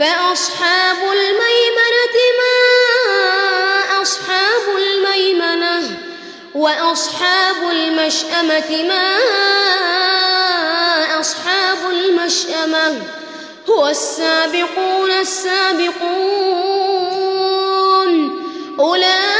فأصحاب الميمنة ما أصحاب الميمنة وأصحاب المشأمة ما أصحاب المشأمة هو السابقون السابقون أولئك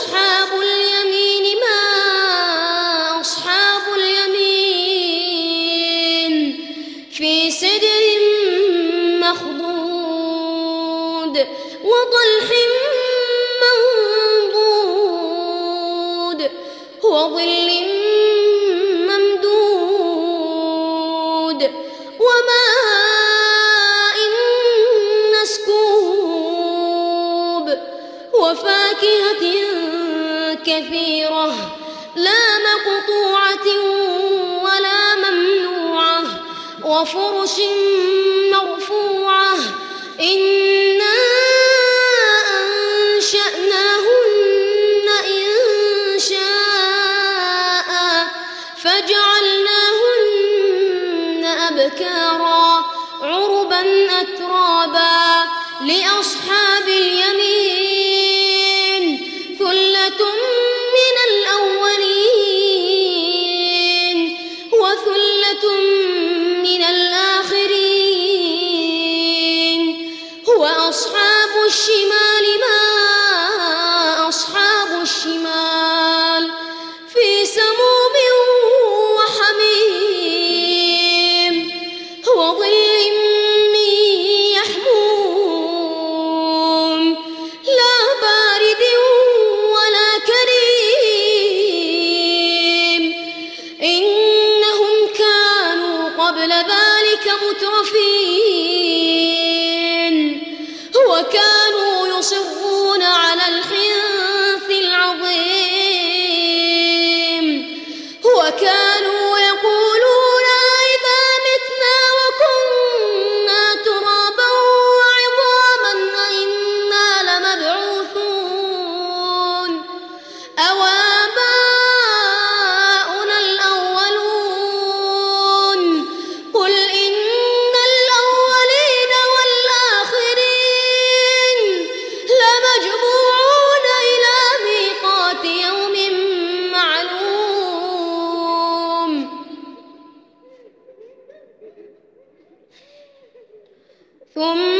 أصحاب كثيرة لا مقطوعة ولا ممنوعة وفرش ثم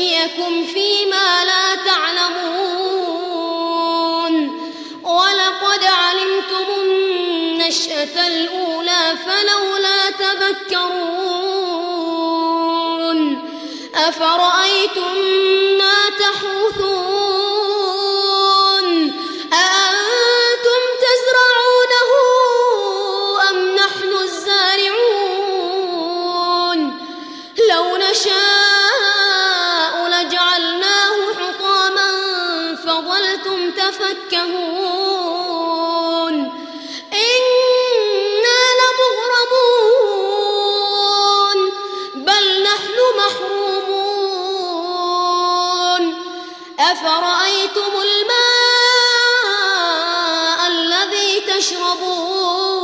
يغشيكم فيما لا تعلمون. ولقد علمتم النشأة الأولى فلولا تذكرون. أفرأيتم أفرأيتم الماء الذي تشربون؟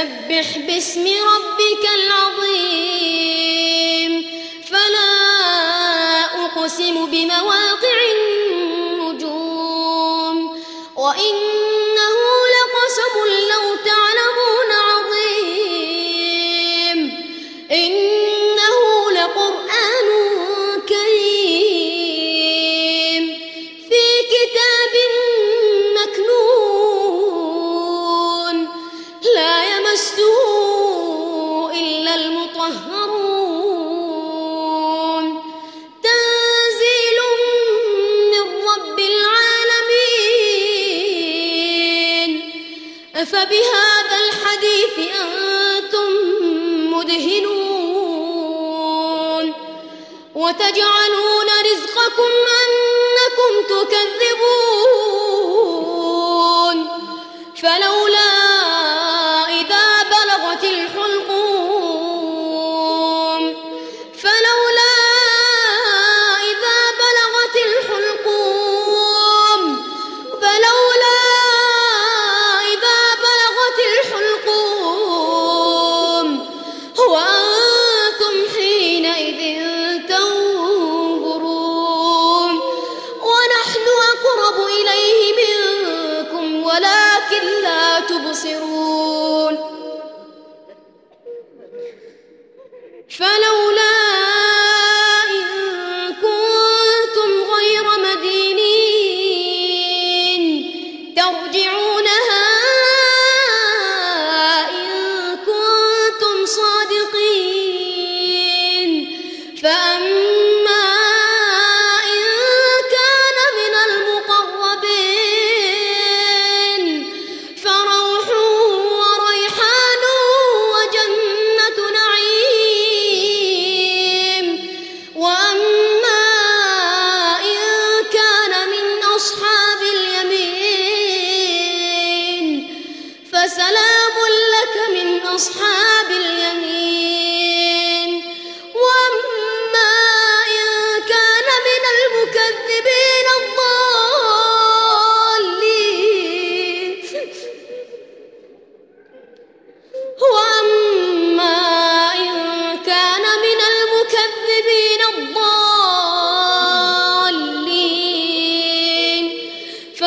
فسبح باسم ربك العظيم. فلا أقسم بمواقع النجوم. وإن أفبهذا الحديث أنتم مدهنون وتجعلون رزقكم أنكم تكذبون فلولا ترجعون